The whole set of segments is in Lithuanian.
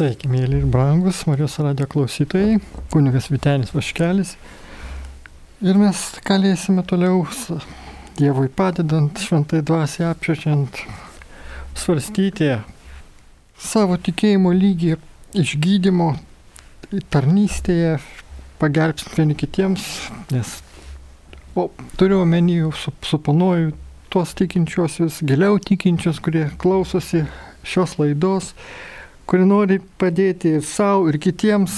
Sveiki, mėly ir brangus Marijos radio klausytojai, kunigas Vitenis Vaškelis. Ir mes galėsime toliau Dievui padedant, šventai dvasiai apšviečiant, svarstyti savo tikėjimo lygį išgydymo tarnystėje, pagelbstinti vieni kitiems, nes o, turiu omeny, su, suponuoju tuos tikinčiuosius, giliau tikinčius, kurie klausosi šios laidos kuri nori padėti ir savo, ir kitiems,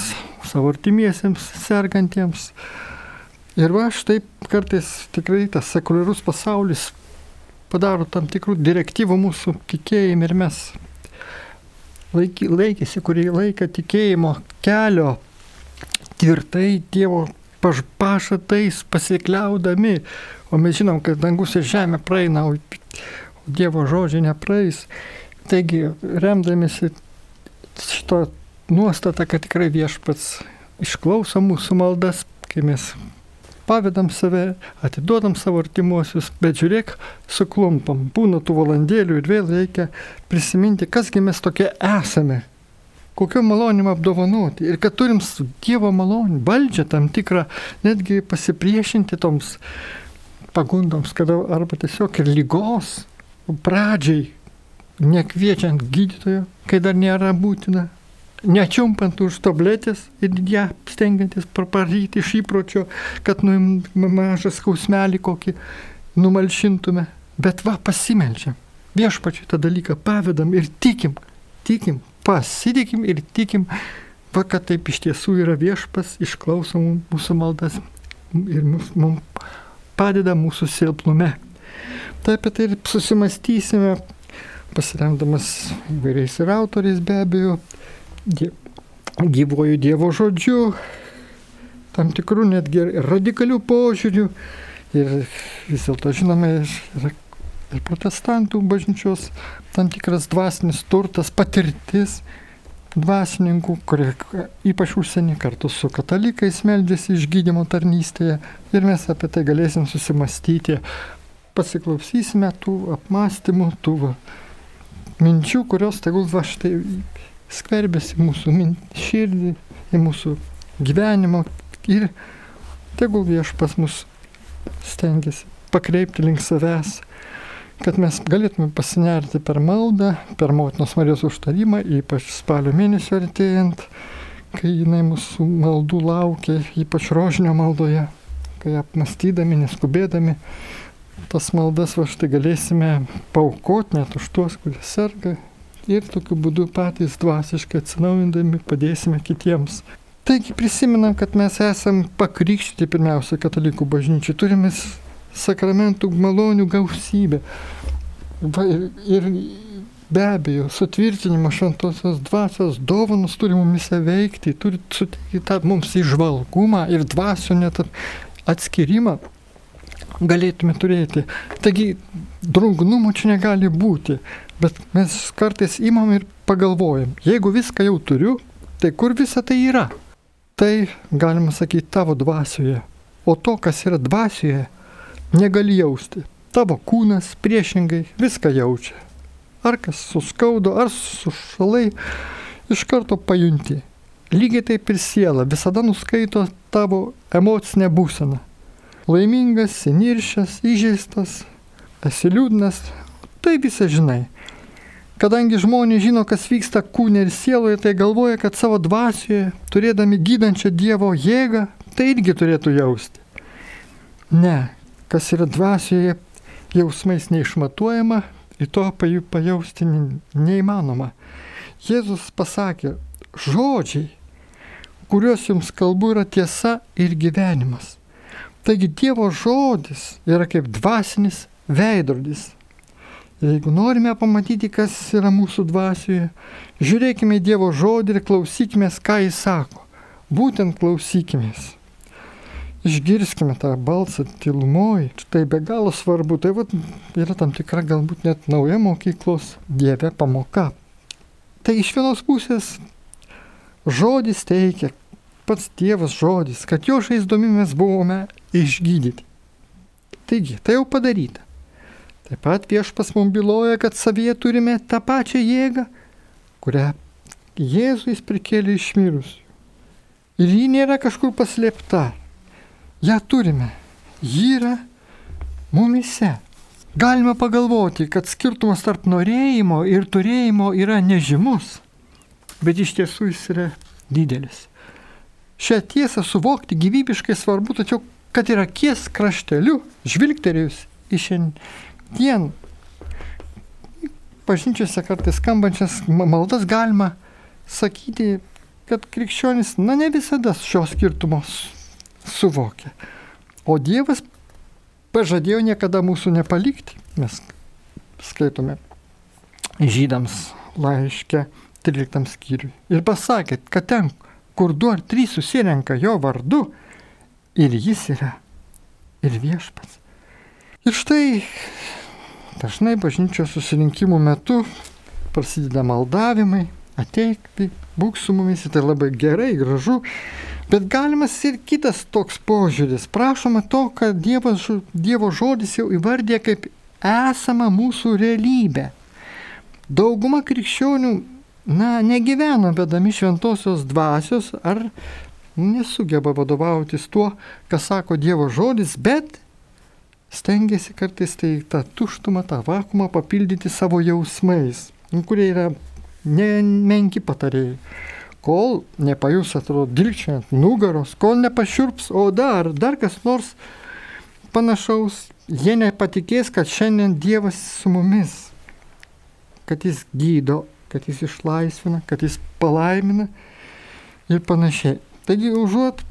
savo artimiesiems, sergantiems. Ir va, štai kartais tikrai tas sekuliarus pasaulis padaro tam tikrų direktyvų mūsų tikėjimui ir mes laiky, laikėsi kurį laiką tikėjimo kelio tvirtai Dievo pažadais pasikliaudami, o mes žinom, kad dangus ir žemė praeina, o Dievo žodžiai nepraeis. Taigi, remdamėsi šito nuostata, kad tikrai viešpats išklauso mūsų maldas, kai mes pavedam save, atiduodam savo artimuosius, bet žiūrėk, suklumpam, būna tų valandėlių ir vėl reikia prisiminti, kasgi mes tokie esame, kokio malonim apdovanoti. Ir kad turim Dievo malonį, valdžią tam tikrą, netgi pasipriešinti toms pagundoms, kada arba tiesiog ir lygos pradžiai nekviečiant gydytojo, kai dar nėra būtina, nečiumpant už tabletės ir ją stengiantis praparyti iš įpročio, kad nu mažą skausmelį kokį numalšintume. Bet va, pasimeldžiam. Viešpačiui tą dalyką pavedam ir tikim, tikim, pasitikim ir tikim, va, kad taip iš tiesų yra viešpas, išklauso mūsų maldas ir mums padeda mūsų silpnume. Taip apie tai ir susimastysime pasiremdamas įvairiais ir autoriais be abejo, gyvoju Dievo žodžiu, tam tikrų netgi radikalių požiūrių. Ir vis dėlto žinome, yra ir protestantų bažnyčios tam tikras dvasinis turtas, patirtis dvasininkų, kurie ypač užsienį kartu su katalikais meldžiasi išgydymo tarnystėje. Ir mes apie tai galėsim susimastyti, pasiklausysime tų apmąstymų, tų minčių, kurios tegul va štai skverbėsi mūsų širdį, į mūsų gyvenimą. Ir tegul viešpas mus stengiasi pakreipti link savęs, kad mes galėtume pasinerti per maldą, per motinos Marijos užtarimą, ypač spalio mėnesio artėjant, kai jinai mūsų maldų laukia, ypač rožinio maldoje, kai apmastydami, neskubėdami tas maldas va štai galėsime paukoti net už tuos, kurie serga ir tokiu būdu patys dvasiškai atsinaujindami padėsime kitiems. Taigi prisimenam, kad mes esam pakrikštyti pirmiausia katalikų bažnyčiai, turime sakramentų malonių gausybę. Va, ir, ir be abejo, sutvirtinimo šventosios dvasios dovanus turi mumise veikti, turi suteikti tą mums išvalgumą ir dvasio net atskirimą galėtume turėti. Taigi drungnumo čia negali būti, bet mes kartais imam ir pagalvojam, jeigu viską jau turiu, tai kur visa tai yra? Tai galima sakyti tavo dvasioje, o to, kas yra dvasioje, negali jausti. Tavo kūnas priešingai viską jaučia. Ar kas suskaudo, ar sušalai, iš karto pajunti. Lygiai taip ir siela visada nuskaito tavo emocinę būseną laimingas, seniršęs, įžeistas, esi liūdnas, tai visą žinai. Kadangi žmonės žino, kas vyksta kūne ir sieloje, tai galvoja, kad savo dvasioje, turėdami gydančią Dievo jėgą, tai irgi turėtų jausti. Ne, kas yra dvasioje, jausmais neišmatuojama, į to pajausti neįmanoma. Jėzus pasakė, žodžiai, kuriuos jums kalbu, yra tiesa ir gyvenimas. Taigi Dievo žodis yra kaip dvasinis veidrodis. Jeigu norime pamatyti, kas yra mūsų dvasioje, žiūrėkime į Dievo žodį ir klausykime, ką jis sako. Būtent klausykime. Išgirskime tą balsą tylumoj. Tai be galo svarbu. Tai vat, yra tam tikra galbūt net nauja mokyklos Dieve pamoka. Tai iš vienos pusės žodis teikia, pats Dievas žodis, kad jo žaizdomi mes buvome išgydyti. Taigi, tai jau padaryta. Taip pat viešpas mums byloja, kad savyje turime tą pačią jėgą, kurią Jėzų jis prikėlė iš mirusių. Ir ji nėra kažkur paslėpta. Ja turime. Ji yra mumise. Galima pagalvoti, kad skirtumas tarp norėjimo ir turėjimo yra nežymus, bet iš tiesų jis yra didelis. Šią tiesą suvokti gyvybiškai svarbu, tačiau kad ir akies krašteliu žvilgterėjus į šiandien bažnyčiose kartais skambančias maldas galima sakyti, kad krikščionis, na ne visada šios skirtumos suvokia. O Dievas pažadėjo niekada mūsų nepalikti. Mes skaitome žydams laiškę 13 skyriui. Ir pasakėt, kad ten, kur du ar trys susirenka jo vardu, ir jis yra, ir viešpats. Ir štai dažnai bažnyčios susirinkimų metu prasideda maldavimai, ateik, būk su mumis, tai labai gerai, gražu, Bet galimas ir kitas toks požiūris. Prašoma to, kad Dievas, Dievo žodis jau įvardė kaip esama mūsų realybė. Dauguma krikščionių, na, negyvena vedami šventosios dvasios ar nesugeba vadovautis tuo, ką sako Dievo žodis, bet stengiasi kartais tai tą tuštumą, tą vakumą papildyti savo jausmais, kurie yra nemenki patarėjai. Kol nepajus, atrodo, dilkčiant nugaros, kol nepašiurps oda ar dar kas nors panašaus, jie nepatikės, kad šiandien Dievas su mumis, kad Jis gydo, kad Jis išlaisvina, kad Jis palaimina ir panašiai. Taigi užuot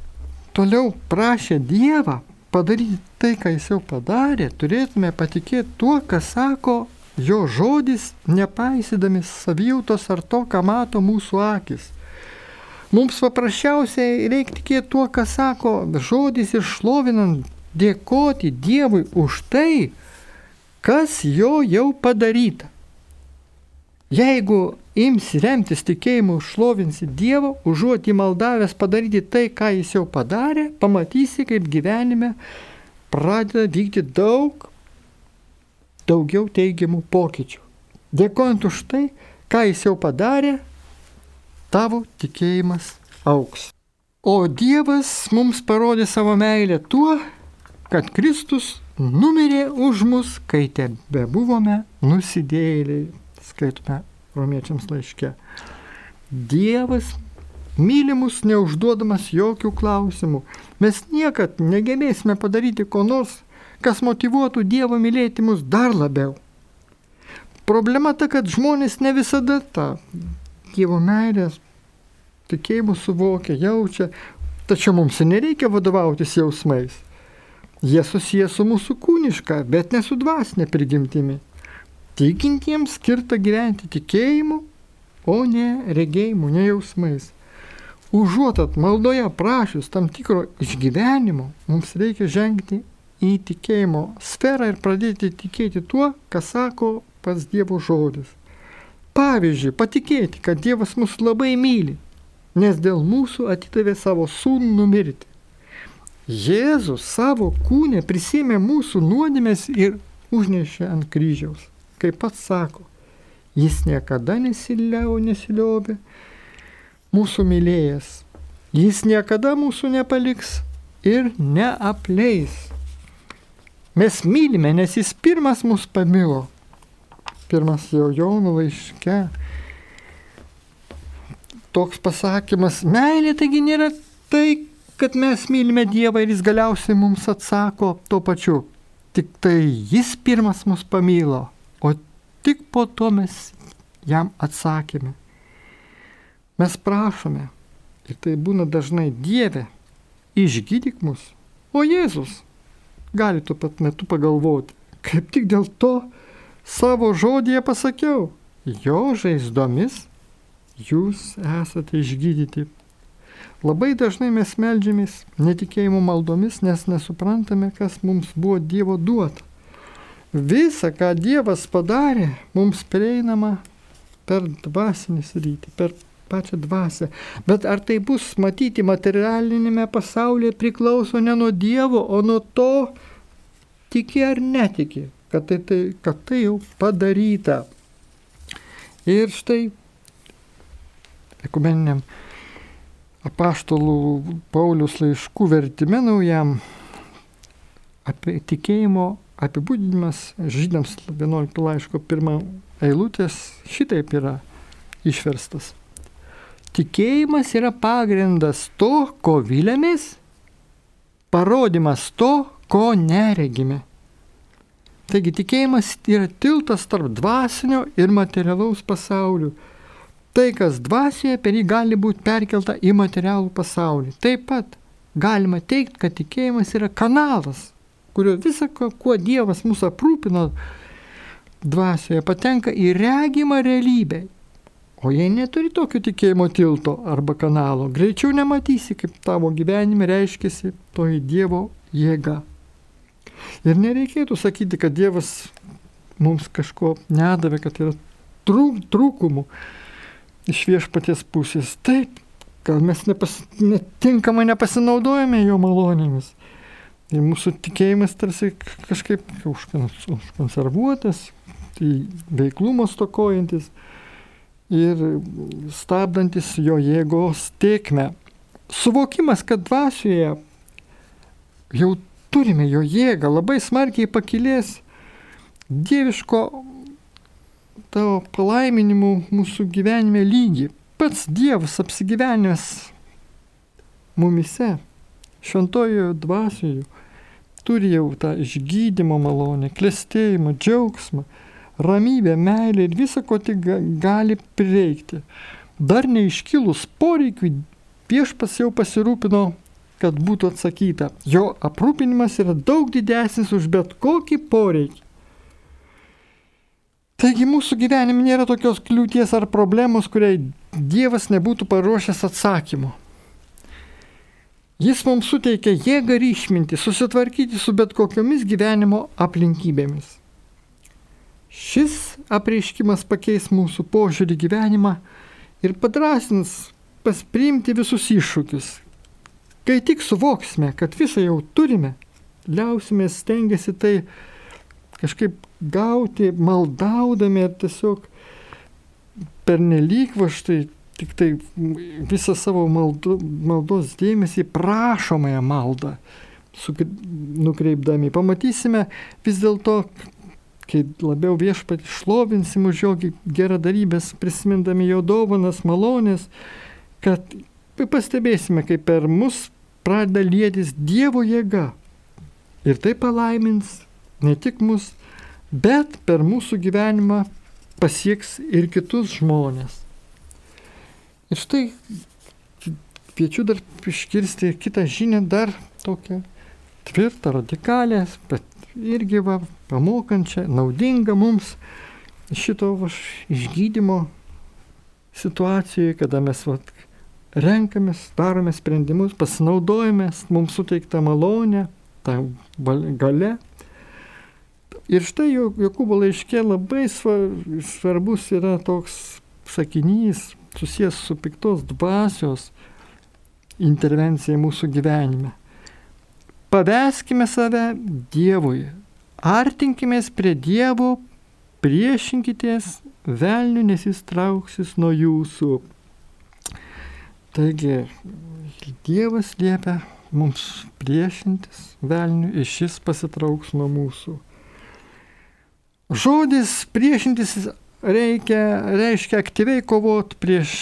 toliau prašę Dievą padaryti tai, ką Jis jau padarė, turėtume patikėti tuo, ką sako jo žodis, nepaisydami savijautos ar to, ką mato mūsų akis. Mums paprasčiausiai reikia tikėti tuo, ką sako žodis ir šlovinant, dėkoti Dievui už tai, kas jo jau padaryta. Jeigu imsi remtis tikėjimu, šlovinsi Dievą, užuot įmaldavęs padaryti tai, ką jis jau padarė, pamatysi, kaip gyvenime pradeda vykti daug, daugiau teigiamų pokyčių. Dėkojant už tai, ką jis jau padarė, tavo tikėjimas auks. O Dievas mums parodė savo meilę tuo, kad Kristus numirė už mus, kai tebe buvome nusidėjėliai, skaitome romiečiams laiške. Dievas myli mus neužduodamas jokių klausimų. Mes niekad negebėsime padaryti ko nors, kas motivuotų Dievo mylėti mus dar labiau. Problema ta, kad žmonės ne visada tą Dievo meilės tikėjimu suvokia, jaučia, tačiau mums nereikia vadovautis jausmais. Jie susiję su mūsų kūniška, bet ne su dvasinė prigimtimi. Tikintiems skirta gyventi tikėjimu, o ne regėjimu, ne jausmais. Užuotat maldoje prašius tam tikro išgyvenimo, mums reikia žengti į tikėjimo sferą ir pradėti tikėti tuo, ką sako pats Dievo žodis. Pavyzdžiui, patikėti, kad Dievas mus labai myli, nes dėl mūsų atidavė savo sūnų numirti. Jėzus savo kūnę prisėmė mūsų nuodėmės ir užnešė ant kryžiaus. Kaip pats sako, jis niekada nesiliau, nesiliovė, mūsų mylėjęs. Jis niekada mūsų nepaliks ir neapleis. Mes mylime, nes jis pirmas mus pamilo pirmas jau Jono laiške. Toks pasakymas, meilė taigi nėra tai, kad mes mylime Dievą ir jis galiausiai mums atsako tuo pačiu. Tik tai jis pirmas mus pamilo, tik po to mes jam atsakėme. Mes prašome, ir tai būna dažnai Dieve, išgydyk mus, o Jėzus gali tuo pat metu pagalvoti, kaip tik dėl to, savo žodėje pasakiau, jo žaizdomis jūs esate išgydyti. Labai dažnai mes melžiamės netikėjimo maldomis, nes nesuprantame, kas mums buvo Dievo duota. Visa, ką Dievas padarė, mums prieinama per dvasinį sritį, per pačią dvasę. Bet ar tai bus matyti materialinėme pasaulyje priklauso ne nuo Dievo, o nuo to, tiki ar netiki kad tai, tai, kad tai jau padaryta. Ir štai ekumeniniam apaštalų Paulius laiškų vertime naujam apie tikėjimo apibūdinimas žydams 11 laiško pirmą eilutės šitaip yra išverstas. Tikėjimas yra pagrindas to, ko vilėmės, parodimas to, ko neregime. Taigi tikėjimas yra tiltas tarp dvasinio ir materialaus pasaulių. Tai, kas dvasioje, per jį gali būti perkelta į materialų pasaulį. Taip pat galima teikti, kad tikėjimas yra kanalas, kurio visą, kuo Dievas mūsų aprūpino dvasioje, patenka į regimą realybę. O jei neturi tokio tikėjimo tilto arba kanalo, greičiau nematysi, kaip tavo gyvenime reiškiasi toji Dievo jėga. Ir nereikėtų sakyti, kad Dievas mums kažko nedavė, kad yra trūk, trūkumų iš viešpaties pusės. Taip, gal mes nepas, netinkamai nepasinaudojame jo malonėmis. Ir mūsų tikėjimas tarsi kažkaip užkonservuotas, tai veiklumo stokojantis ir stabdantis jo jėgos tiekmę. Suvokimas, kad dvasioje jau turime jo jėgą, labai smarkiai pakilės dieviško tavo palaiminimų mūsų gyvenime lygį. Pats Dievas apsigyvenęs mumise, šventojoje dvasioje, turi jau tą išgydymo malonę, klėstėjimą, džiaugsmą, ramybę, meilę ir visą, ko tik gali prireikti. Dar neiškilus poreikiui, viešpas jau pasirūpino, kad būtų atsakyta. Jo aprūpinimas yra daug didesnis už bet kokį poreikį. Taigi mūsų gyvenime nėra tokios kliūties ar problemos, kuriai Dievas nebūtų paruošęs atsakymo. Jis mums suteikia jėgą ir išminti susitvarkyti su bet kokiomis gyvenimo aplinkybėmis. Šis apreiškimas pakeis mūsų požiūrį gyvenimą ir padrasins paspriimti visus iššūkius. Kai tik suvoksime, kad visą jau turime, liausime stengiasi tai kažkaip gauti, maldaudami ir tiesiog pernelyg va štai tik tai visą savo maldo, maldos dėmesį prašomąją maldą nukreipdami. Pamatysime vis dėlto, kai labiau viešpatį šlovinsim už jo geradarybės, prisimindami jo dovanas, malonės, kad pastebėsime, kaip per mus pradeda lėtis Dievo jėga. Ir tai palaimins ne tik mus, bet per mūsų gyvenimą pasieks ir kitus žmonės. Ir štai kviečiu dar iškirsti kitą žinią, dar tokią tvirtą, radikalę, bet irgi va, pamokančią, naudingą mums šito va, išgydymo situacijoje, kada mes va, renkamės, darome sprendimus, pasinaudojame mums suteiktą malonę, tą galę Ir štai Jokūbo laiškė labai svarbus yra toks sakinys susijęs su piktos dvasios intervencija mūsų gyvenime. Paveskime save Dievui, artinkimės prie Dievo, priešinkitės velnių, nes jis trauksis nuo jūsų. Taigi, Dievas liepia mums priešintis velnių ir šis pasitrauks nuo mūsų. Žodis priešintis reikia, reiškia aktyviai kovoti prieš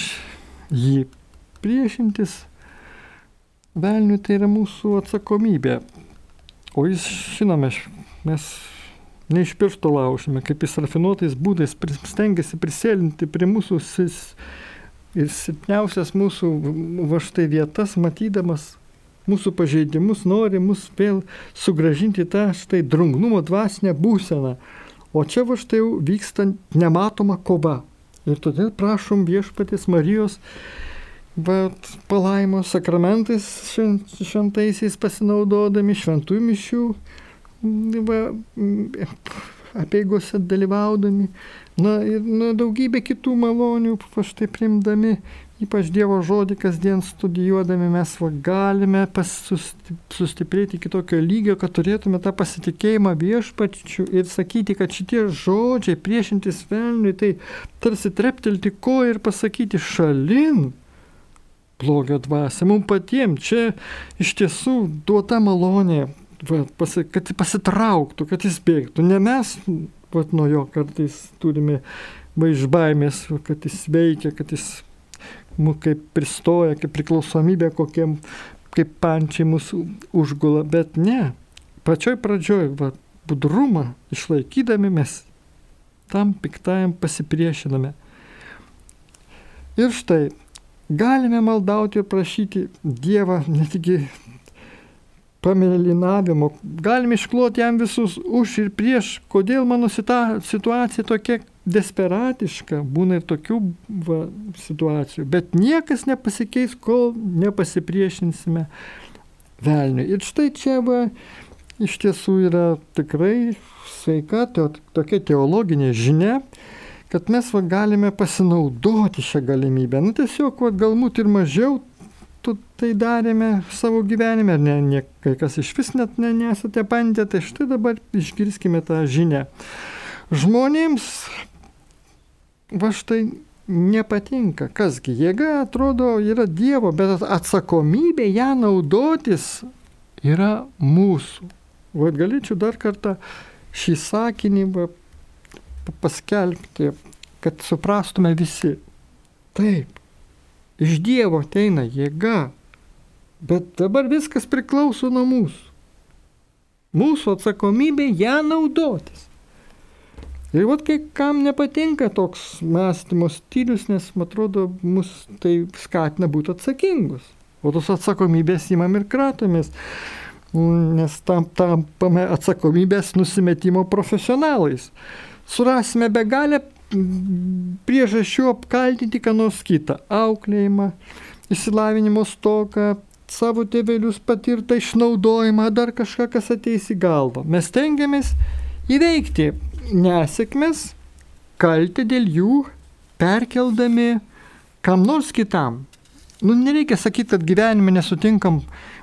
jį. Priešintis velniui tai yra mūsų atsakomybė. O jis, žinome, mes ne iš piršto laužime, kaip jis rafinuotais būdais stengiasi prisėlinti prie mūsų ir silpniausias mūsų va štai vietas, matydamas mūsų pažeidimus, nori mus vėl sugražinti tą štai drungnumo dvasinę būseną O čia va štai jau vyksta nematoma kova. Ir todėl prašom viešpatės Marijos bet palaimos sakramentais šventaisiais pasinaudodami, šventųjų mišių va, apieigose dalyvaudami, na ir na, daugybė kitų malonių štai primdami ypač Dievo žodį kasdien studijuodami, mes va, galime sustiprėti iki tokio lygio, kad turėtume tą pasitikėjimą viešpačiu ir sakyti, kad šitie žodžiai priešintis velniui, tai tarsi treptelti ko ir pasakyti šalin blogio dvasia. Mums patiems čia iš tiesų duota malonė, va, pasi, kad pasitrauktų, kad jis bėgtų. Ne mes va, nuo jo kartais turime va iš baimės, kad jis veikia, kad jis kaip pristoja, kaip priklausomybė kokiem, kaip pančiai mūsų užgula, bet ne. Pačioj pradžioj, va, budrumą išlaikydami mes tam piktajam pasipriešiname. Ir štai, galime maldauti ir prašyti Dievą ne tik pamelinavimo, galime iškloti jam visus už ir prieš, kodėl mano situacija tokia desperatiška, būna ir tokių va, situacijų, bet niekas nepasikeis, kol nepasipriešinsime velniui. Ir štai čia va, iš tiesų yra tikrai sveika to, tokia teologinė žinia, kad mes va, galime pasinaudoti šią galimybę. Nu tiesiog va, galbūt ir mažiau tu tai darėme savo gyvenime, ne, ne, kai kas iš vis net ne, nesate bandę, tai štai dabar išgirskime tą žinią. Žmonėms va štai nepatinka. Kasgi jėga atrodo yra Dievo, bet atsakomybė ją naudotis yra mūsų. Vat galėčiau dar kartą šį sakinį paskelbti, kad suprastume visi. Taip, iš Dievo ateina jėga, bet dabar viskas priklauso nuo mūsų. Mūsų atsakomybė ją naudotis. Ir vat kai kam nepatinka toks mąstymo stilius, nes, man atrodo, mus tai skatina būti atsakingus. O tos atsakomybės įmam ir kratomės, nes tam tampame atsakomybės nusimetimo profesionalais. Surasime be galę priežasčių apkaltinti ką nors kitą - auklėjimą, išsilavinimo stoką, savo tėvelius patirtą išnaudojimą, dar kažką, kas ateis į galvą. Mes tengiamės įveikti nesėkmes, kaltę dėl jų perkeldami kam nors kitam. Nu, nereikia sakyti, kad gyvenime nesutinkam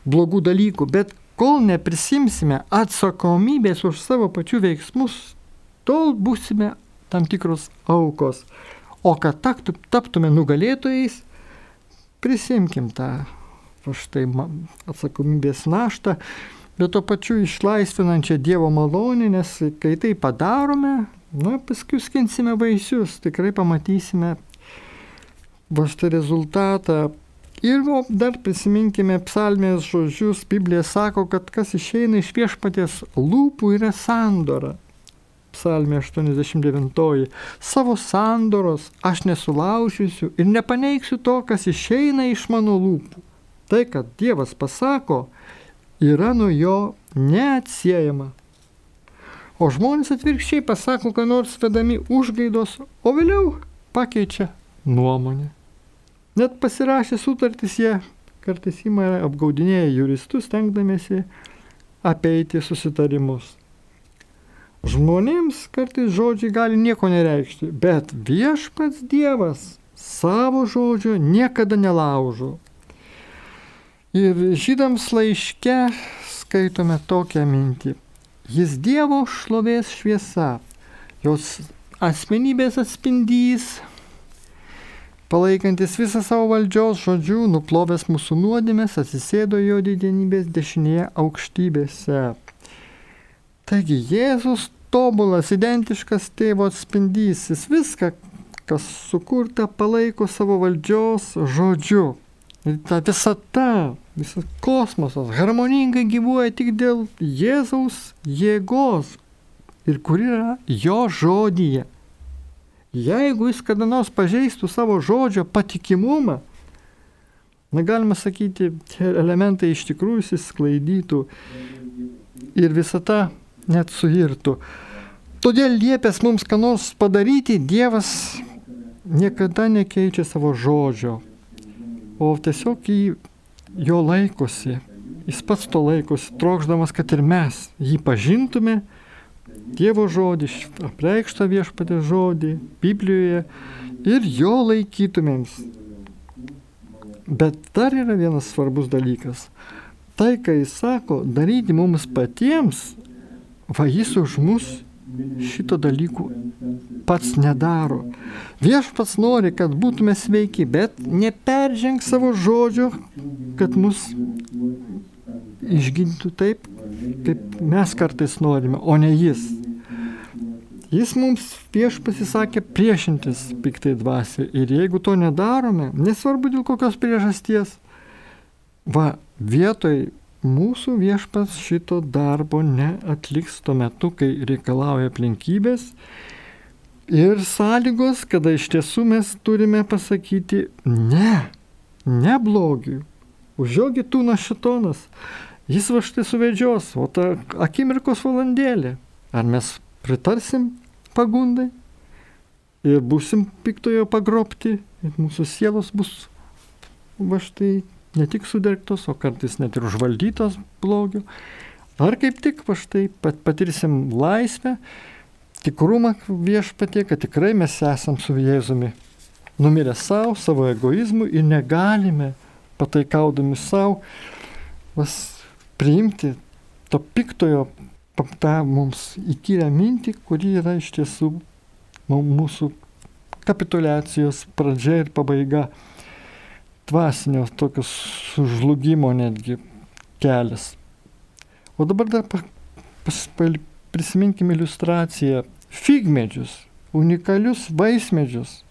blogų dalykų, bet kol neprisimsime atsakomybės už savo pačių veiksmus, tol būsime tam tikros aukos. O kad taptume nugalėtojais, prisimkim tą štai atsakomybės naštą bet tuo pačiu išlaisvinančią Dievo malonę, nes kai tai padarome, na, paskui skinsime vaisius, tikrai pamatysime va šitą rezultatą. Ir o, dar prisiminkime psalmės žodžius, Biblija sako, kad kas išeina iš viešpatės lūpų yra sandora. Psalmė 89. Savo sandoros aš nesulaužysiu ir nepaneigsiu to, kas išeina iš mano lūpų. Tai, kad Dievas pasako, yra nuo jo neatsiejama. O žmonės atvirkščiai pasako, ką nors vedami užgaidos, o vėliau pakeičia nuomonę. Net pasirašę sutartys jie kartais įma apgaudinėja juristus, tenkdamėsi apeiti susitarimus. Žmonėms kartais žodžiai gali nieko nereikšti, bet viešpats Dievas savo žodžio niekada nelaužo. Ir žydams laiške skaitome tokią mintį. Jis Dievo šlovės šviesa, jos asmenybės atspindys, palaikantis visą savo valdžios žodžių, nuplovęs mūsų nuodėmės, atsisėdo jo didenybės dešinėje aukštybėse. Taigi Jėzus tobulas, identiškas tėvo atspindys, jis viską, kas sukurta, palaiko savo valdžios žodžiu. Ta visata, visas kosmosas harmoningai gyvuoja tik dėl Jėzaus jėgos ir kur yra jo žodyje. Jeigu jis kada nors pažeistų savo žodžio patikimumą, na galima sakyti, elementai iš tikrųjų įsisklaidytų ir visata net suirtų. Todėl liepęs mums ką nors padaryti, Dievas niekada nekeičia savo žodžio, o tiesiog jį jo laikosi, jis pats to laikosi, trokšdamas, kad ir mes jį pažintume, Dievo žodį, apreikštą viešpatę žodį Biblijoje ir jo laikytumėms. Bet dar yra vienas svarbus dalykas. Tai, kai jis sako, daryti mums patiems, va jis už mus šito dalykų pats nedaro. Viešpats nori, kad būtume sveiki, bet neperženk savo žodžio, kad mus išgintų taip, kaip mes kartais norime, o ne jis. Jis mums prieš pasisakė priešintis piktai dvasiai ir jeigu to nedarome, nesvarbu dėl kokios priežasties, va, vietoj mūsų viešpas šito darbo neatliks tuo metu, kai reikalauja aplinkybės ir sąlygos, kada iš tiesų mes turime pasakyti ne, ne blogiui. Už jo gitūna šitonas. Jis va štai suvedžios, o ta akimirkos valandėlė. Ar mes pritarsim pagundai ir busim piktojo pagrobti ir mūsų sielos bus va štai ne tik sudirktos, o kartais net ir užvaldytos blogių. Ar kaip tik va štai pat, patirsim laisvę, tikrumą viešpatie, kad tikrai mes esam su Jėzumi numirę savo, savo egoizmu ir negalime pataikaudami savo priimti to piktojo tą mums įkyrę mintį, kuri yra iš tiesų mūsų kapitulacijos pradžia ir pabaiga, dvasinio tokio sužlugimo netgi kelias. O dabar dar pas, prisiminkime iliustraciją. Figmedžius, unikalius vaismedžius,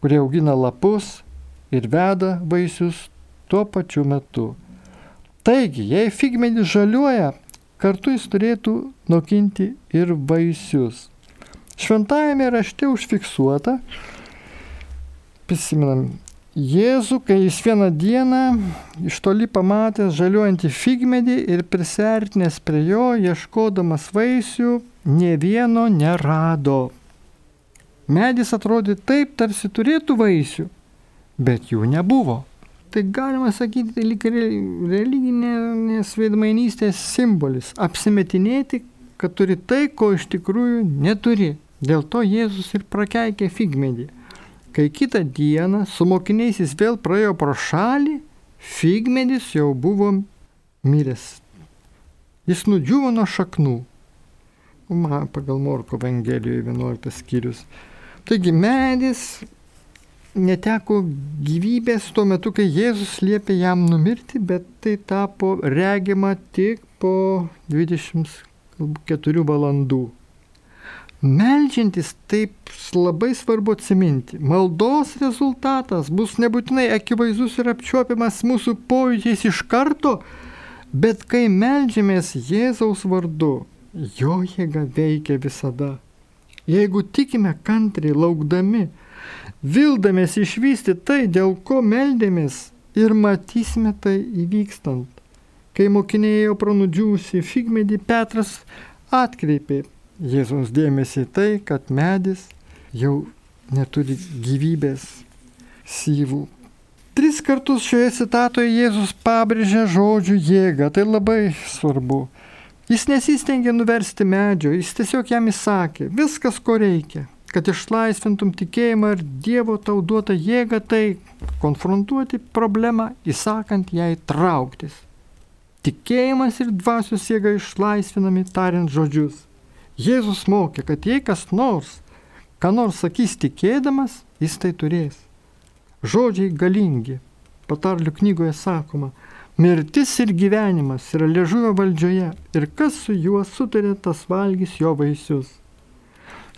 kurie augina lapus ir veda vaisius tuo pačiu metu. Taigi, jei figmedis žaliuoja, kartu jis turėtų nokinti ir vaisius. Šventajame rašte užfiksuota, prisimenam, Jėzų, kai jis vieną dieną iš toli pamatęs žaliuojantį figmedį ir prisertinęs prie jo, ieškodamas vaisių, ne vieno nerado. Medis atrodė taip, tarsi turėtų vaisių, bet jų nebuvo tai galima sakyti, tai lyg religinės veidmainystės simbolis - apsimetinėti, kad turi tai, ko iš tikrųjų neturi. Dėl to Jėzus ir prakeikė figmedį. Kai kitą dieną su mokiniais jis vėl praėjo pro šalį, figmedis jau buvo miręs. Jis nudžiuvo nuo šaknų. Man pagal Morko Evangelijoje 11 skyrius. Taigi medis neteko gyvybės tuo metu, kai Jėzus liepė jam numirti, bet tai tapo regima tik po 24 valandų. Meldžiantis taip labai svarbu atsiminti. Maldos rezultatas bus nebūtinai akivaizdus ir apčiuopiamas mūsų pojūčiais iš karto, bet kai meldžiamės Jėzaus vardu, jo jėga veikia visada. Jeigu tikime kantriai laukdami, Vildamės išvysti tai, dėl ko meldėmės ir matysime tai įvykstant. Kai mokiniai ėjo pranudžiūsi figmedį, Petras atkreipė Jėzaus dėmesį tai, kad medis jau neturi gyvybės syvų. Tris kartus šioje citatoje Jėzus pabrėžia žodžių jėgą, tai labai svarbu. Jis nesistengė nuversti medžio, jis tiesiog jam įsakė, viskas ko reikia kad išlaisvintum tikėjimą ir Dievo tau duotą jėgą, tai konfrontuoti problemą, įsakant jai trauktis. Tikėjimas ir dvasios jėga išlaisvinami tariant žodžius. Jėzus mokė, kad jei kas nors, ką nors sakys tikėdamas, jis tai turės. Žodžiai galingi. Patarlių knygoje sakoma, mirtis ir gyvenimas yra liežuvio valdžioje ir kas su juo sutarė, tas valgys jo vaisius.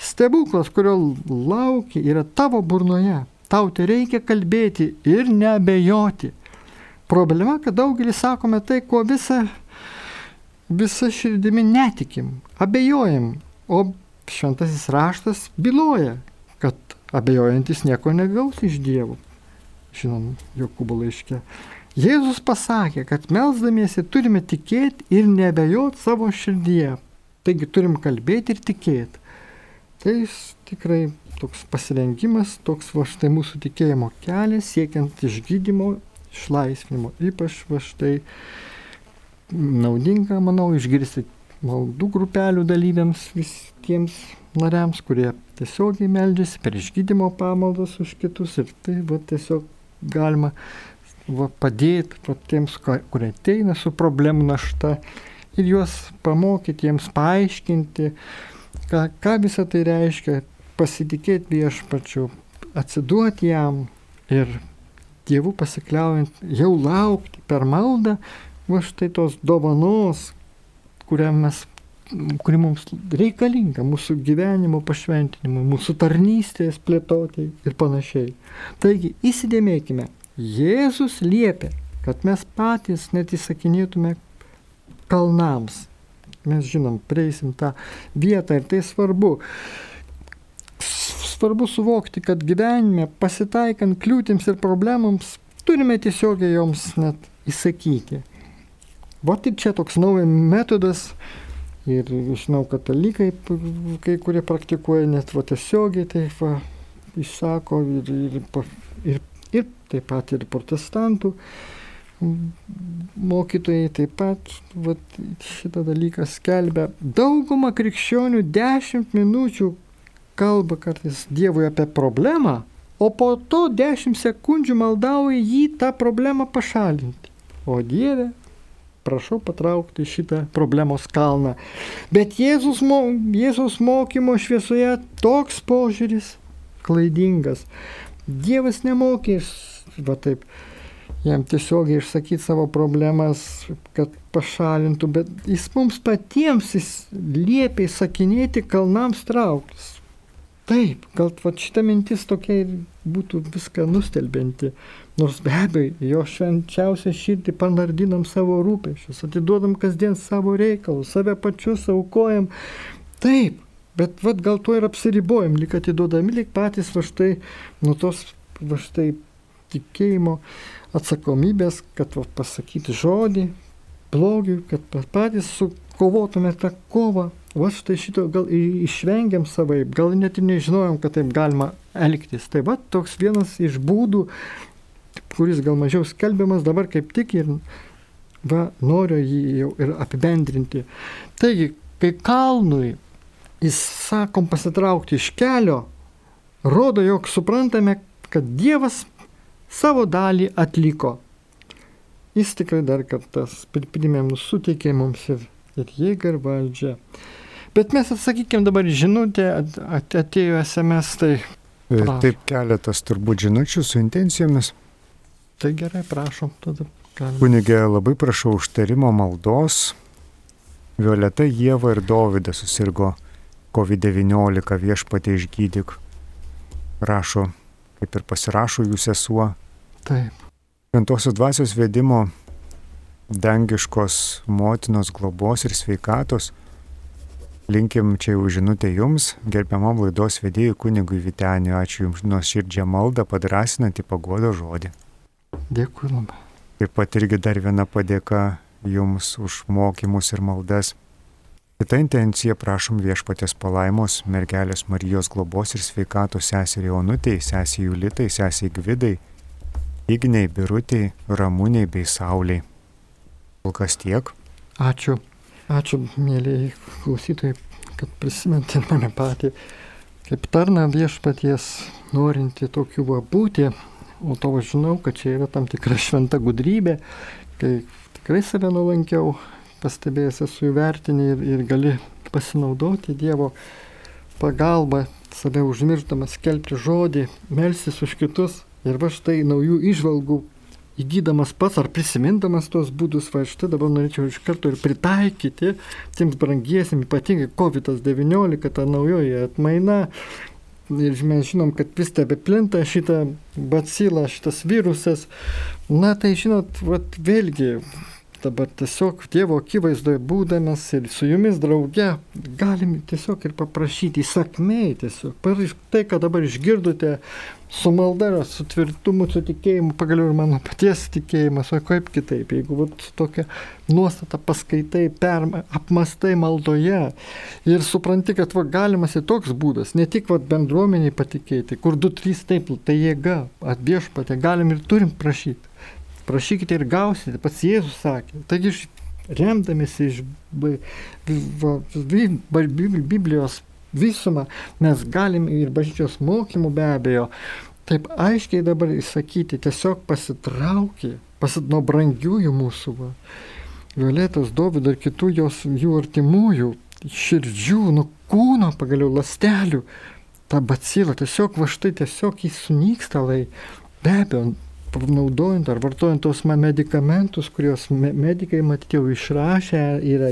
Stebuklas, kurio lauki, yra tavo burnoje. Tau tai reikia kalbėti ir nebejoti. Problema, kad daugelis sakome tai, ko visą, visą širdimi netikim, abejojam, o šventasis raštas byloja, kad abejojantis nieko negaus iš dievų. Žinom, Jokūbo laiške. Jėzus pasakė, kad melzdamiesi turime tikėti ir nebejoti savo širdyje. Taigi turim kalbėti ir tikėti. Tai tikrai toks pasirengimas, toks va štai mūsų tikėjimo kelias siekiant išgydymo, išlaisvinimo. Ypač va štai naudinga, manau, išgirsti maldų grupelių dalyviams visiems nariams, kurie tiesiogiai meldžiasi per išgydymo pamaldas už kitus ir tai va tiesiog galima va, padėti va, tiems, kurie ateina su problemų našta ir juos pamokyti, jiems paaiškinti, ką, ką visą tai reiškia, pasitikėti viešpačiu, atsiduoti jam ir Dievu pasikliaujant, jau laukti per maldą, va štai tos dovanos, kurią mes kuri mums reikalinga mūsų gyvenimo pašventinimui, mūsų tarnystės plėtoti ir panašiai. Taigi įsidėmėkime, Jėzus liepia, kad mes patys net įsakinėtume kalnams. Mes žinom, prieisim tą vietą ir tai svarbu. Svarbu suvokti, kad gyvenime pasitaikant kliūtims ir problemams turime tiesiogiai joms net įsakyti. Va ir čia toks naujas metodas, Ir žinau, katalikai, kai kurie praktikuoja net va tiesiogiai, tai va, išsako ir, ir, ir, ir taip pat ir protestantų mokytojai taip pat va, šitą dalyką skelbia. Dauguma krikščionių 10 minučių kalba kartais Dievui apie problemą, o po to 10 sekundžių maldauja jį tą problemą pašalinti. O Dieve, prašau patraukti šitą problemos kalną. Bet Jėzus, Jėzus mokymo šviesoje toks požiūris klaidingas. Dievas nemokė, va taip, jam tiesiogiai išsakyti savo problemas, kad pašalintų, bet jis mums patiems jis liepia įsakinėti kalnams trauktis. Taip, gal va, šita mintis tokia ir būtų viską nustelbinti. Nors be abejo, jo švenčiausią širdį panardinam savo rūpešius, atiduodam kasdien savo reikalus, save pačius aukojam. Taip, bet vad gal to ir apsiribojam, lik atiduodami, lik patys va štai nuo tos va štai tikėjimo atsakomybės, kad va, pasakyti žodį blogiui, kad patys sukovotume tą kovą. Va štai šito gal išvengiam savaip, gal net ir nežinojom, kad taip galima elgtis. Tai va toks vienas iš būdų kuris gal mažiau skelbiamas, dabar kaip tik ir va, noriu jį jau ir apibendrinti. Taigi, kai kalnui jis sakom pasitraukti iš kelio, rodo, jog suprantame, kad Dievas savo dalį atliko. Jis tikrai dar kartas primėm, suteikė mums ir, ir jėgą ir valdžią. Bet mes atsakykime dabar žinutę, atėjo SMS, tai... Prašom. Taip keletas turbūt žinučių su intencijomis. Tai gerai, prašom, tada galime. Kunigė, labai prašau užtarimo maldos. Violeta, Jėva ir Dovydas susirgo COVID-19 viešpatė išgydyk. Rašo, kaip ir pasirašo jų sesuo. Taip. Šventosios dvasios vedimo, dangiškos motinos globos ir sveikatos. Linkim čia jau žinutę jums, gerbiamam laidos vedėjui kunigui Viteniu, ačiū jums nuo širdžią maldą, padrasinantį pagodo žodį. Dėkui labai. Taip pat irgi dar viena padėka Jums už mokymus ir maldas. Kita intencija prašom viešpatės palaimos, mergelės Marijos globos ir sveikatos seseriai Onutei, sesiai Julitai, sesiai Gvidai, Igniai, Birutiai, Ramūniai bei Sauliai. Kol kas tiek. Ačiū. Ačiū, mėlyjei klausytojai, kad prisiminti mane patį kaip tarną viešpaties, norinti tokiu būti o to žinau, kad čia yra tam tikra šventa gudrybė, kai tikrai save nulankiau, pastebėjęs esu įvertinį ir, ir gali pasinaudoti Dievo pagalbą, save užmiršdamas kelti žodį, melsis už kitus. Ir va štai naujų išvalgų įgydamas pats ar prisimindamas tos būdus, va štai dabar norėčiau iš karto ir pritaikyti tiems brangiesiam, ypatingai COVID-19, ta naujoji atmaina, ir mes žinom, kad vis tebe plinta šitą bacilą, šitas virusas. Na tai žinot, vat, vėlgi dabar tiesiog Dievo akivaizdoje būdamas ir su jumis drauge galim tiesiog ir paprašyti įsakmei tiesiog. Tai, ką dabar išgirdote, su malda, su tvirtumu, su tikėjimu, pagaliau ir mano paties tikėjimas, o kaip kitaip, jeigu vat, tokia nuostata paskaitai, per, apmastai maldoje ir supranti, kad va, galimas ir toks būdas, ne tik va, bendruomeniai patikėti, kur du, trys taip, tai jėga, atviešpatė, galim ir turim prašyti. Prašykite ir gausite, pats Jėzus sakė. Taigi remdamėsi iš Biblijos visumą mes galim ir bažnyčios mokymų be abejo taip aiškiai dabar įsakyti, tiesiog pasitraukė, pasit nuo brangiųjų mūsų, va, Violetos, Dovido ir kitų jos, jų artimųjų, širdžių, nuo kūno, pagaliau lastelių, ta bacila tiesiog va štai tiesiog jis sunyksta lai. Be abejo, naudojant ar vartojant tos medikamentus, kuriuos me medikai matyti jau išrašę yra,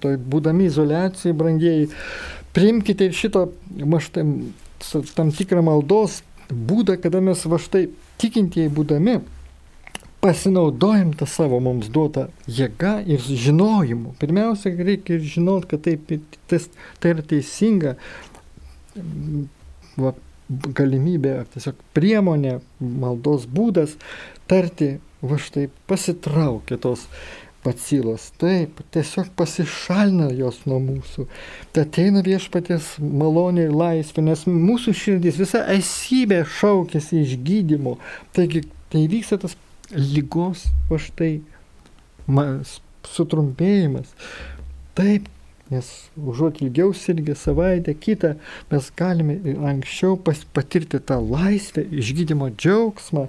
to, būdami izolacijai, brangieji, priimkite ir šito, va štai, tam tikrą maldos būdą, kada mes va štai tikintieji būdami pasinaudojam tą savo mums duotą jėgą ir žinojimu. Pirmiausia, reikia žinot, kad taip, tas, tai yra teisinga va, galimybė, tiesiog priemonė, maldos būdas tarti, va štai pasitraukia tos pacilos, taip, tiesiog pasišalina jos nuo mūsų. Tai ateina viešpatės malonė ir laisvė, nes mūsų širdis, visa esybė šaukėsi išgydymo. Taigi tai vyksta tas lygos, va štai, mas, sutrumpėjimas. Taip, nes užuot ilgiau sirgę savaitę, kitą, mes galime anksčiau patirti tą laisvę, išgydymo džiaugsmą,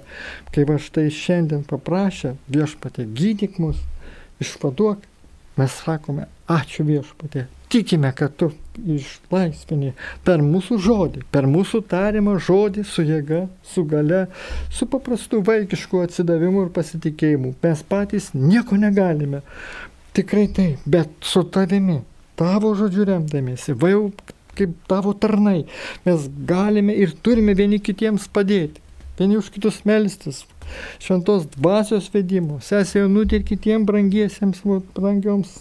kai va štai šiandien paprašė viešpatė gydyk mus, išvaduok, mes sakome, ačiū viešpatė, tikime, kad tu išlaisvini per mūsų žodį, per mūsų tariamą žodį su jėga, su gale, su paprastu vaikišku atsidavimu ir pasitikėjimu. Mes patys nieko negalime. Tikrai taip, bet su tavimi, tavo žodžiu remdamiesi, va jau kaip tavo tarnai, mes galime ir turime vieni kitiems padėti, vieni už kitus melstis, šventos dvasios vedimo, sesė Jaunutė ir kitiems brangiesiems, brangioms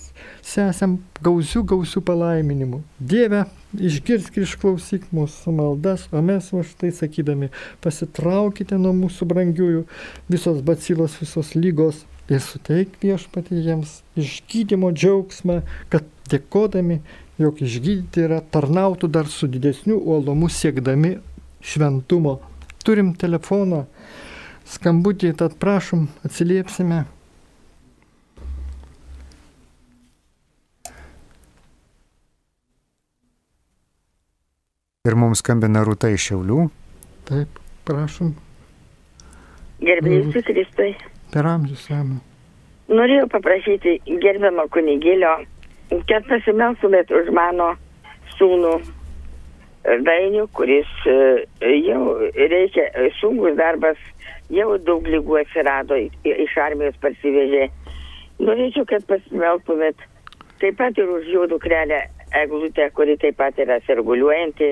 sesėm gausių, gausių palaiminimų. Dieve, išgirsk ir išklausyk mūsų maldas, o mes už tai sakydami, pasitraukite nuo mūsų brangiųjų visos bacilos, visos lygos ir suteik viešpatį jiems išgydymo džiaugsmą, kad dėkodami, jog išgydyti yra tarnautų dar su didesniu uolumu siekdami šventumo. Turim telefoną skambutį, tad prašom, atsiliepsime. Ir mums skambina Rūta iš Šiaulių. Taip, prašom. Gerbėjus Kristui. Per amžius ramą. Norėjau paprašyti gerbiamą kunigėlio, kad pasimelstumėt už mano sūnų Dainių, kuris jau reikia, sunkus darbas jau daug lygų atsirado, iš armijos parsivežė. Norėčiau, kad pasimeltumėt taip pat ir už jo dukrelę Eglutę, kuri taip pat yra serguliuojanti.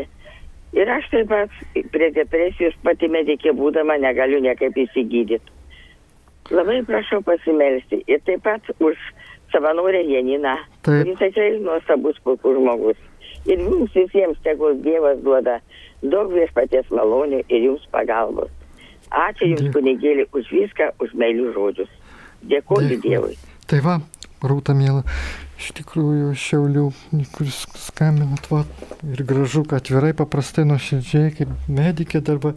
Ir aš taip pat prie depresijos pati medikė būdama negaliu niekaip įsigydyti. Labai prašau pasimelsti. Ir taip pat už savanorę Janiną, kuris tikrai nuostabus puikus žmogus. Ir jums visiems tegul Dievas duoda daug viešpaties malonių ir jums pagalbos. Ačiū Jums, kunigėlį, už viską, už meilių žodžius. Dėkuoju Dievui. Tai va, rūta mėla, iš tikrųjų šiaulių, kuris skambinat, va, ir gražu, kad atvirai, paprastai, nuoširdžiai, kaip medikė darba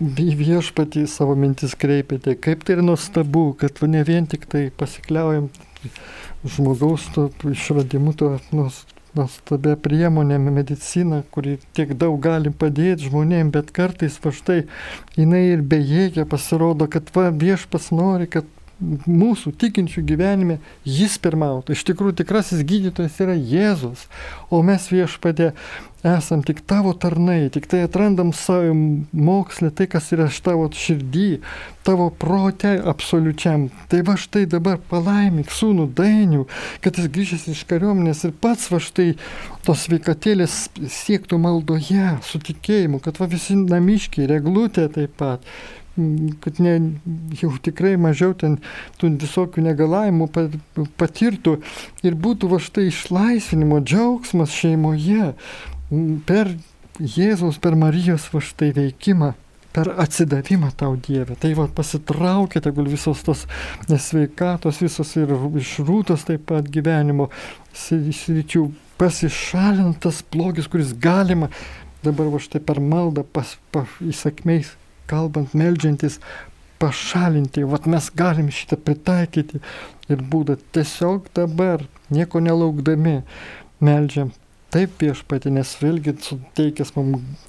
į viešpatį savo mintis kreipiate. Kaip tai yra nuostabu, kad ne vien tik tai pasikliaujam žmogaus to išradimu, to nuostabia priemonė medicina, kuri tiek daug gali padėti žmonėms, bet kartais va štai jinai ir bejėgė pasirodo, kad va viešpas nori, kad mūsų tikinčių gyvenime jis pirmautų. Iš tikrųjų tikrasis gydytojas yra Jėzus, o mes viešpadė esam tik tavo tarnai, tik tai atrandam savo mokslę, tai kas yra iš tavo širdį, tavo prote absoliučiam. Tai va štai dabar palaimik sūnų dainių, kad jis grįžęs iš kariuomenės ir pats va štai tos veikatėlės siektų maldoje, su tikėjimu, kad va visi namiškiai, reglutė taip pat kad ne, jau tikrai mažiau ten tų visokių negalavimų patirtų ir būtų va štai išlaisvinimo džiaugsmas šeimoje per Jėzaus, per Marijos va štai veikimą, per atsidavimą tau Dievę. Tai va pasitraukė, tegul visos tos nesveikatos, visos ir iš rūtos taip pat gyvenimo sričių pasišalintas blogis, kuris galima dabar va štai per maldą pas, pa, įsakmiais kalbant, melžiantis, pašalinti, vat mes galim šitą pritaikyti ir būdą tiesiog dabar, nieko nelaukdami, melžiam taip viešpatį, nes vėlgi suteikęs mums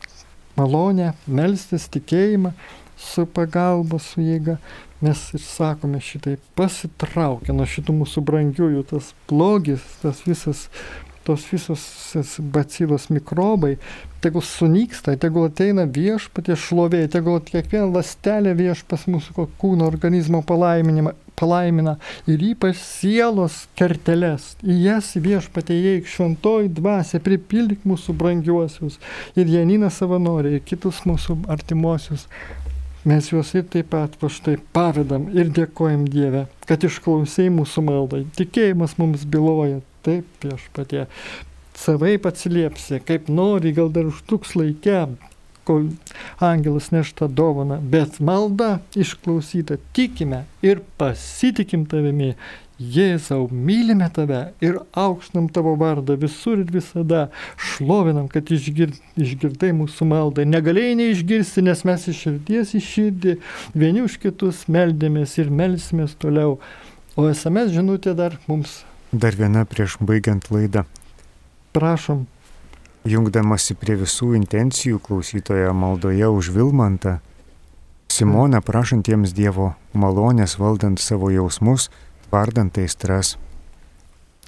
malonę, melstis tikėjimą su pagalba, su jėga. Mes ir sakome šitai pasitraukia nuo šitų mūsų brangiųjų, tas blogis, tas visas, tos visos bacilos mikrobai, tegul sunyksta, tegul ateina viešpatie šlovė, tegul kiekviena lastelė viešpas mūsų kūno organizmo palaiminimą palaimina ir ypač sielos kerteles. Į jas viešpatie įeik šventoji dvasia, pripildyk mūsų brangiuosius ir Janina savanoriai, ir kitus mūsų artimuosius mes juos ir taip pat va štai pavedam ir dėkojam Dievę, kad išklausai mūsų maldai. Tikėjimas mums byloja, taip viešpatie. Savai atsiliepsi, kaip nori, gal dar užtruks laikę, kol angelas nešta dovana, bet malda išklausyta, tikime ir pasitikim tavimi Jėzau, mylime tave ir aukštinam tavo vardą visur ir visada, šlovinam, kad išgir, išgirdai mūsų maldą. Negalėjai neišgirsti, nes mes iš širdies į širdį vieni už kitus meldėmės ir melsimės toliau. O SMS žinutė dar mums. Dar viena prieš baigiant laidą. Prašom. Jungdamasi prie visų intencijų klausytoje maldoje už Vilmantą, Simona prašantiems Dievo malonės valdant savo jausmus, vardant aistras.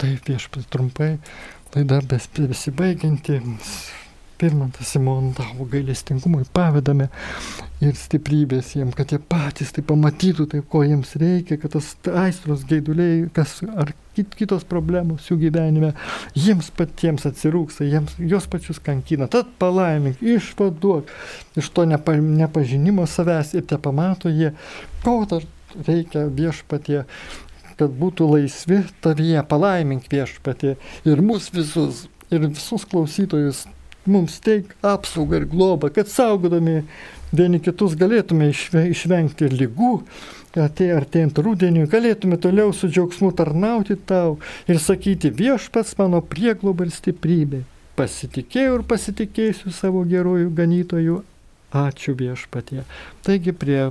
Taip, viešpas trumpai, laida besibaigianti. Pirmantas Simon tavo gailestingumui pavedame ir stiprybės jiems, kad jie patys tai pamatytų, tai ko jiems reikia, kad tas aistros gaiduliai, kas ar kitos problemos jų gyvenime, jiems patiems atsirūksta, jiems, jos pačius kankina. Tad palaimink, išvaduok iš to nepa, nepažinimo savęs ir te pamato jie, ko dar reikia viešpatie kad būtų laisvi tavyje, palaimink viešpatį ir mus visus, ir visus klausytojus, mums teik apsaugą ir globą, kad saugodami vieni kitus galėtume išvengti lygų, artėjant rudeniui, galėtume toliau su džiaugsmu tarnauti tau ir sakyti viešpats mano priegloba ir stiprybė. Pasitikėjau ir pasitikėsiu savo gerojų ganytojų. Ačiū viešpatie. Taigi prie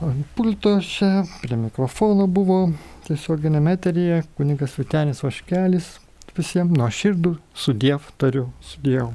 ant pulto čia, prie mikrofono buvo tiesioginėme eteryje kunigas Vitenis Vaškelis. Visiems nuo širdų sudėv tariu, sudėjau.